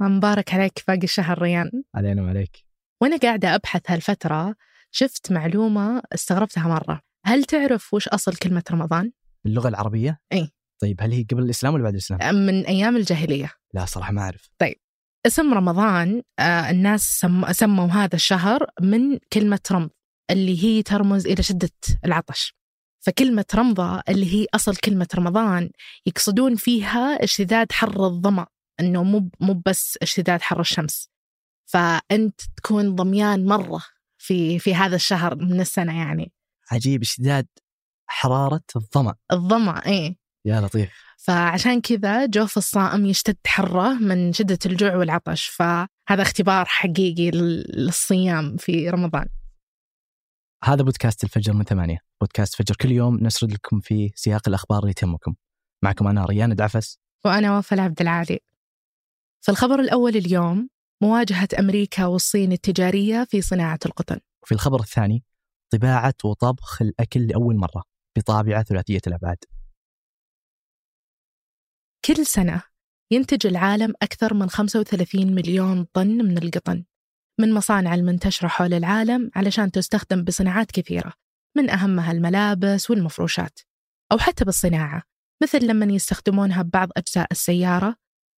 مبارك عليك باقي الشهر ريان علينا وعليك وأنا قاعدة أبحث هالفترة شفت معلومة استغربتها مرة هل تعرف وش أصل كلمة رمضان؟ اللغة العربية؟ إيه. طيب هل هي قبل الإسلام ولا بعد الإسلام؟ من أيام الجاهلية لا صراحة ما أعرف اسم رمضان آه، الناس سم سموا هذا الشهر من كلمة رمض اللي هي ترمز إلى شدة العطش فكلمة رمضة اللي هي أصل كلمة رمضان يقصدون فيها اشتداد حر الظمأ أنه مو مو بس اشتداد حر الشمس. فأنت تكون ضميان مرة في في هذا الشهر من السنة يعني. عجيب اشتداد حرارة الظمأ. الظمأ إيه. يا لطيف. فعشان كذا جوف الصائم يشتد حره من شدة الجوع والعطش. فهذا اختبار حقيقي لل- للصيام في رمضان. هذا بودكاست الفجر من ثمانية. بودكاست فجر كل يوم نسرد لكم فيه سياق الأخبار اللي تهمكم معكم أنا ريان دعفس وأنا وفاء عبد العالي. في الخبر الأول اليوم مواجهة أمريكا والصين التجارية في صناعة القطن. وفي الخبر الثاني طباعة وطبخ الأكل لأول مرة بطابعة ثلاثية الأبعاد. كل سنة ينتج العالم أكثر من 35 مليون طن من القطن من مصانع المنتشرة حول العالم علشان تستخدم بصناعات كثيرة من أهمها الملابس والمفروشات أو حتى بالصناعة مثل لما يستخدمونها ببعض أجزاء السيارة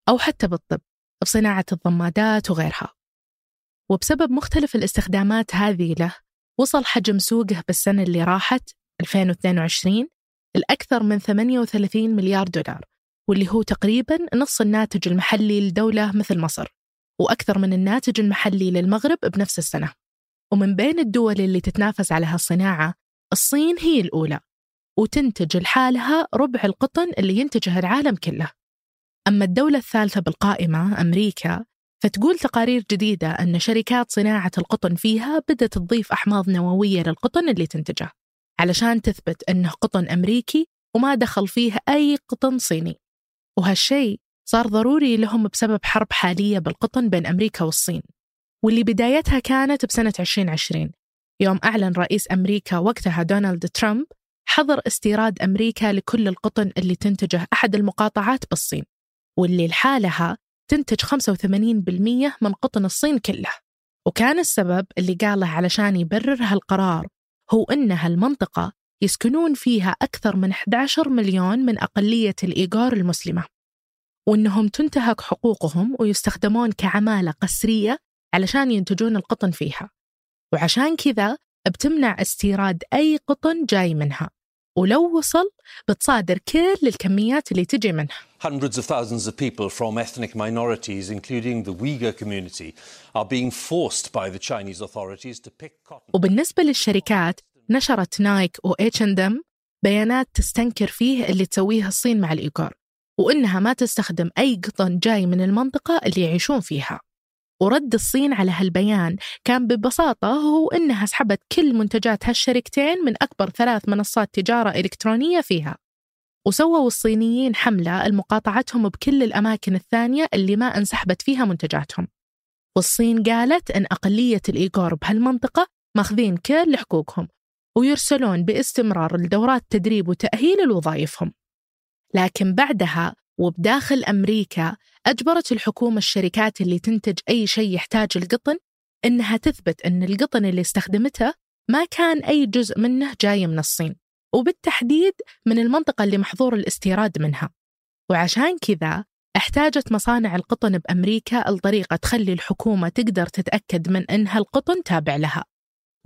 أو حتى بالطب. بصناعة الضمادات وغيرها. وبسبب مختلف الاستخدامات هذه له وصل حجم سوقه بالسنة اللي راحت 2022 لأكثر من 38 مليار دولار واللي هو تقريبا نص الناتج المحلي لدولة مثل مصر وأكثر من الناتج المحلي للمغرب بنفس السنة. ومن بين الدول اللي تتنافس على هالصناعة الصين هي الأولى وتنتج لحالها ربع القطن اللي ينتجه العالم كله. أما الدولة الثالثة بالقائمة أمريكا فتقول تقارير جديدة أن شركات صناعة القطن فيها بدأت تضيف أحماض نووية للقطن اللي تنتجه علشان تثبت أنه قطن أمريكي وما دخل فيه أي قطن صيني. وهالشيء صار ضروري لهم بسبب حرب حالية بالقطن بين أمريكا والصين واللي بدايتها كانت بسنة 2020 يوم أعلن رئيس أمريكا وقتها دونالد ترامب حظر استيراد أمريكا لكل القطن اللي تنتجه أحد المقاطعات بالصين. واللي لحالها تنتج 85% من قطن الصين كله. وكان السبب اللي قاله علشان يبرر هالقرار هو إن هالمنطقة يسكنون فيها أكثر من 11 مليون من أقلية الإيغور المسلمة وإنهم تنتهك حقوقهم ويستخدمون كعمالة قسرية علشان ينتجون القطن فيها. وعشان كذا بتمنع استيراد أي قطن جاي منها ولو وصل بتصادر كل الكميات اللي تجي منها. Hundreds of thousands of people from ethnic minorities, including the Uyghur community, are being forced by the Chinese authorities to pick cotton. وبالنسبة للشركات نشرت نايك و H&M بيانات تستنكر فيه اللي تسويه الصين مع الإيغور وإنها ما تستخدم أي قطن جاي من المنطقة اللي يعيشون فيها ورد الصين على هالبيان كان ببساطة هو إنها سحبت كل منتجات هالشركتين من أكبر ثلاث منصات تجارة إلكترونية فيها وسووا الصينيين حملة لمقاطعتهم بكل الأماكن الثانية اللي ما انسحبت فيها منتجاتهم. والصين قالت أن أقلية الإيغور بهالمنطقة ماخذين كل حقوقهم ويرسلون باستمرار لدورات تدريب وتأهيل لوظائفهم. لكن بعدها وبداخل أمريكا أجبرت الحكومة الشركات اللي تنتج أي شيء يحتاج القطن إنها تثبت أن القطن اللي استخدمته ما كان أي جزء منه جاي من الصين. وبالتحديد من المنطقة اللي محظور الاستيراد منها. وعشان كذا احتاجت مصانع القطن بأمريكا لطريقة تخلي الحكومة تقدر تتأكد من أن هالقطن تابع لها.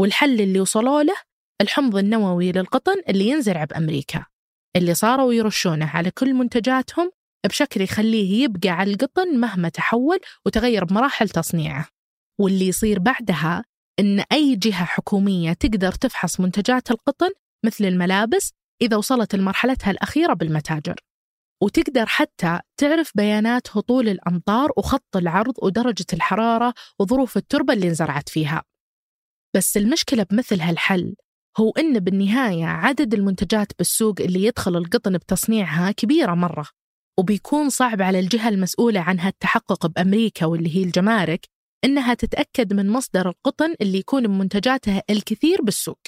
والحل اللي وصلوا له الحمض النووي للقطن اللي ينزرع بأمريكا اللي صاروا يرشونه على كل منتجاتهم بشكل يخليه يبقى على القطن مهما تحول وتغير بمراحل تصنيعه. واللي يصير بعدها إن أي جهة حكومية تقدر تفحص منتجات القطن مثل الملابس إذا وصلت لمرحلتها الأخيرة بالمتاجر. وتقدر حتى تعرف بيانات هطول الأمطار وخط العرض ودرجة الحرارة وظروف التربة اللي انزرعت فيها. بس المشكلة بمثل هالحل هو إن بالنهاية عدد المنتجات بالسوق اللي يدخل القطن بتصنيعها كبيرة مرة وبيكون صعب على الجهة المسؤولة عن هالتحقق بأمريكا واللي هي الجمارك إنها تتأكد من مصدر القطن اللي يكون بمنتجاتها الكثير بالسوق.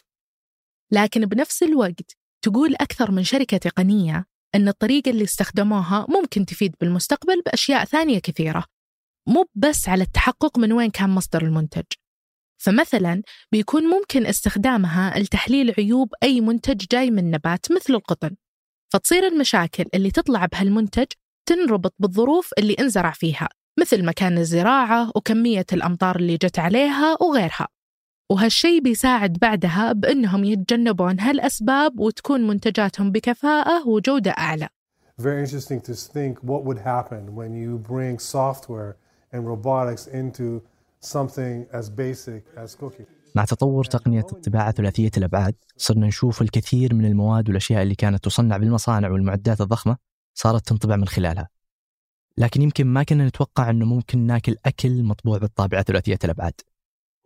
لكن بنفس الوقت تقول أكثر من شركة تقنية أن الطريقة اللي استخدموها ممكن تفيد بالمستقبل بأشياء ثانية كثيرة مو بس على التحقق من وين كان مصدر المنتج. فمثلا بيكون ممكن استخدامها لتحليل عيوب أي منتج جاي من نبات مثل القطن. فتصير المشاكل اللي تطلع بهالمنتج تنربط بالظروف اللي انزرع فيها مثل مكان الزراعة وكمية الأمطار اللي جت عليها وغيرها. وهالشي بيساعد بعدها بأنهم يتجنبون هالأسباب وتكون منتجاتهم بكفاءة وجودة أعلى. Very interesting to think what would happen when you bring software and robotics into something as basic as cooking. مع تطور تقنية الطباعة ثلاثية الأبعاد صرنا نشوف الكثير من المواد والأشياء اللي كانت تصنع بالمصانع والمعدات الضخمة صارت تنطبع من خلالها. لكن يمكن ما كنا نتوقع أنه ممكن ناكل أكل مطبوع بالطابعة ثلاثية الأبعاد.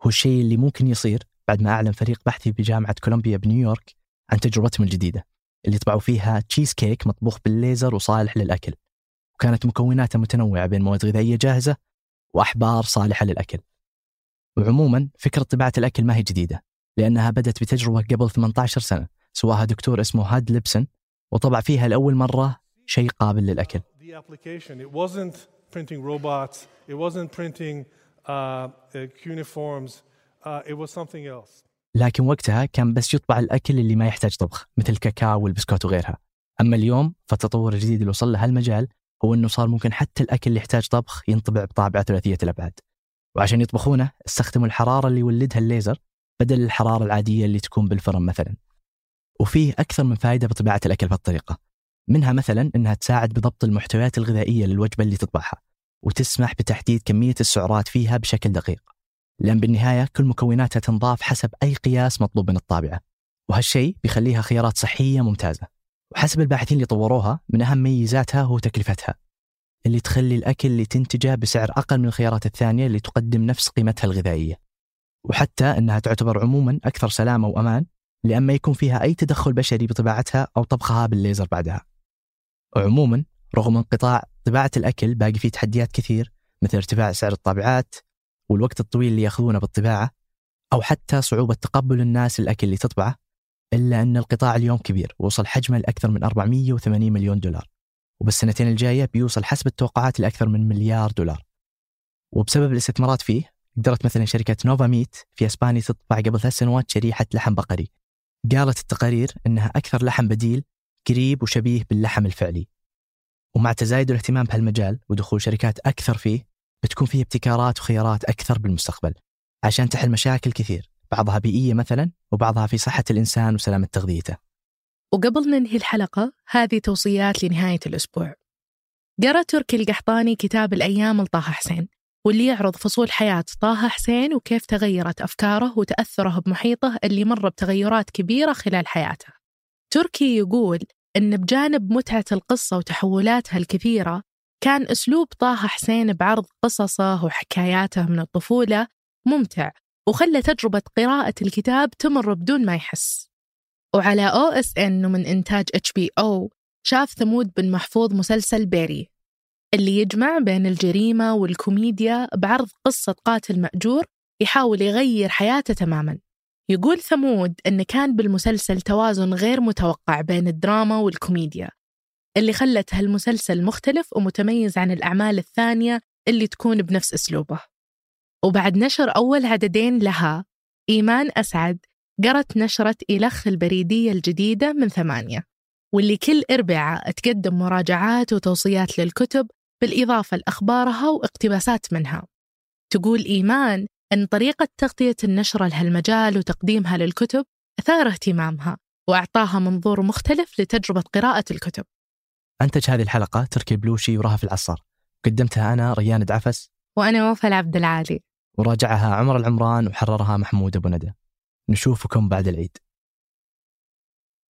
هو الشيء اللي ممكن يصير بعد ما أعلن فريق بحثي بجامعة كولومبيا بنيويورك عن تجربتهم الجديدة اللي طبعوا فيها تشيز كيك مطبوخ بالليزر وصالح للأكل. وكانت مكوناته متنوعة بين مواد غذائية جاهزة وأحبار صالحة للأكل. وعموما فكرة طباعة الأكل ما هي جديدة لأنها بدأت بتجربة قبل 18 سنة سواها دكتور اسمه هود ليبسون وطبع فيها لأول مرة شيء قابل للأكل. Uh, uh, uh. لكن وقتها كان بس يطبع الأكل اللي ما يحتاج طبخ مثل الكاكاو والبسكوت وغيرها. أما اليوم فالتطور الجديد اللي وصل له هالمجال هو أنه صار ممكن حتى الأكل اللي يحتاج طبخ ينطبع بطابعة ثلاثية الأبعاد. وعشان يطبخونه استخدموا الحرارة اللي يولدها الليزر بدل الحرارة العادية اللي تكون بالفرن مثلا. وفيه أكثر من فائدة بطباعة الأكل بهالطريقة منها مثلا أنها تساعد بضبط المحتويات الغذائية للوجبة اللي تطبعها. وتسمح بتحديد كمية السعرات فيها بشكل دقيق. لأن بالنهاية كل مكوناتها تنضاف حسب أي قياس مطلوب من الطابعة. وهالشيء بيخليها خيارات صحية ممتازة. وحسب الباحثين اللي طوروها من أهم ميزاتها هو تكلفتها اللي تخلي الأكل اللي تنتجه بسعر أقل من الخيارات الثانية اللي تقدم نفس قيمتها الغذائية. وحتى أنها تعتبر عموما أكثر سلامة وأمان لأن ما يكون فيها أي تدخل بشري بطباعتها أو طبخها بالليزر بعدها. وعموما رغم انقطاع طباعة الأكل باقي فيه تحديات كثير مثل ارتفاع سعر الطابعات والوقت الطويل اللي يأخذونه بالطباعة أو حتى صعوبة تقبل الناس للأكل اللي تطبعه إلا أن القطاع اليوم كبير ووصل حجمه لأكثر من 480 مليون دولار وبالسنتين الجاية بيوصل حسب التوقعات لأكثر من مليار دولار. وبسبب الاستثمارات فيه قدرت مثلا شركة نوفا ميت في إسبانيا تطبع قبل ثلاث سنوات شريحة لحم بقري. قالت التقارير إنها أكثر لحم بديل قريب وشبيه باللحم الفعلي. ومع تزايد الاهتمام بهالمجال ودخول شركات أكثر فيه بتكون فيه ابتكارات وخيارات أكثر بالمستقبل عشان تحل مشاكل كثير بعضها بيئية مثلا وبعضها في صحة الإنسان وسلامة تغذيته. وقبل ننهي الحلقة هذه توصيات لنهاية الأسبوع. قرأ تركي القحطاني كتاب الأيام لطه حسين واللي يعرض فصول حياة طه حسين وكيف تغيرت أفكاره وتأثره بمحيطه اللي مر بتغيرات كبيرة خلال حياته. تركي يقول أن بجانب متعة القصة وتحولاتها الكثيرة كان أسلوب طه حسين بعرض قصصه وحكاياته من الطفولة ممتع وخلى تجربة قراءة الكتاب تمر بدون ما يحس. وعلى OSN ومن إنتاج HBO شاف ثمود بن محفوظ مسلسل باري اللي يجمع بين الجريمة والكوميديا بعرض قصة قاتل مأجور يحاول يغير حياته تماما. يقول ثمود أن كان بالمسلسل توازن غير متوقع بين الدراما والكوميديا اللي خلت هالمسلسل مختلف ومتميز عن الأعمال الثانية اللي تكون بنفس أسلوبه. وبعد نشر أول عددين لها إيمان أسعد قرت نشرة إلخ البريدية الجديدة من ثمانية واللي كل إربعاء تقدم مراجعات وتوصيات للكتب بالإضافة لأخبارها واقتباسات منها. تقول إيمان أن طريقة تغطية النشرة لهالمجال وتقديمها للكتب أثار اهتمامها وأعطاها منظور مختلف لتجربة قراءة الكتب. أنتج هذه الحلقة تركي بلوشي ورهف العصار قدمتها أنا ريان دعفس. وأنا وفاء العبد العالي. وراجعها عمر العمران وحررها محمود أبو ندى. نشوفكم بعد العيد.